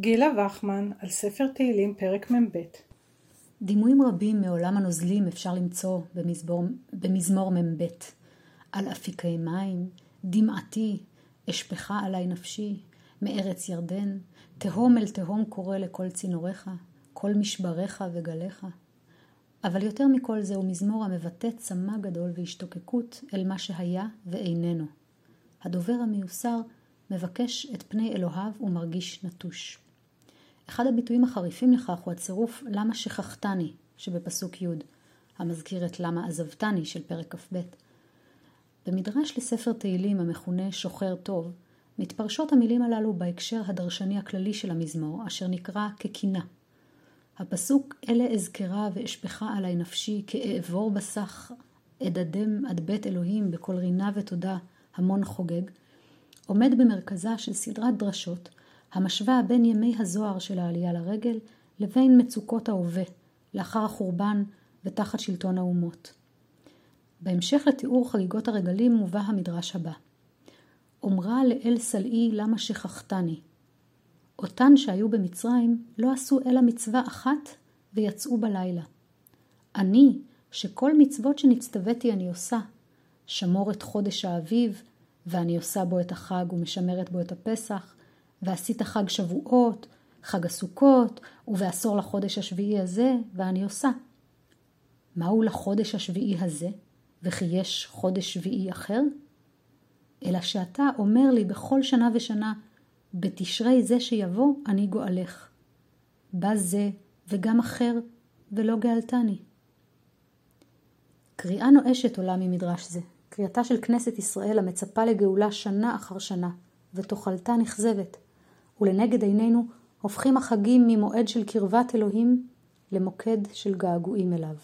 גילה וחמן על ספר תהילים פרק מ"ב דימויים רבים מעולם הנוזלים אפשר למצוא במזמור, במזמור מ"ב. על אפיקי מים, דמעתי, אשפכה עלי נפשי, מארץ ירדן, תהום אל תהום קורא לכל צינוריך, כל משבריך וגליך. אבל יותר מכל זהו מזמור המבטא צמא גדול והשתוקקות אל מה שהיה ואיננו. הדובר המיוסר מבקש את פני אלוהיו ומרגיש נטוש. אחד הביטויים החריפים לכך הוא הצירוף למה שכחתני שבפסוק י', המזכיר את למה עזבתני של פרק כ"ב. במדרש לספר תהילים המכונה שוחר טוב, מתפרשות המילים הללו בהקשר הדרשני הכללי של המזמור, אשר נקרא כקינה. הפסוק אלה אזכרה ואשפכה עלי נפשי כאעבור בסך אדדם עד בית אלוהים בכל רינה ותודה המון חוגג, עומד במרכזה של סדרת דרשות המשווה בין ימי הזוהר של העלייה לרגל לבין מצוקות ההווה, לאחר החורבן ותחת שלטון האומות. בהמשך לתיאור חגיגות הרגלים מובא המדרש הבא: אומרה לאל סלעי למה שכחתני. אותן שהיו במצרים לא עשו אלא מצווה אחת ויצאו בלילה. אני, שכל מצוות שנצטוויתי אני עושה, שמור את חודש האביב, ואני עושה בו את החג ומשמרת בו את הפסח, ועשית חג שבועות, חג הסוכות, ובעשור לחודש השביעי הזה, ואני עושה. מהו לחודש השביעי הזה, וכי יש חודש שביעי אחר? אלא שאתה אומר לי בכל שנה ושנה, בתשרי זה שיבוא אני גואלך. בא זה וגם אחר, ולא גאלתני. קריאה נואשת עולה ממדרש זה, קריאתה של כנסת ישראל המצפה לגאולה שנה אחר שנה, ותאכלתה נכזבת. ולנגד עינינו הופכים החגים ממועד של קרבת אלוהים למוקד של געגועים אליו.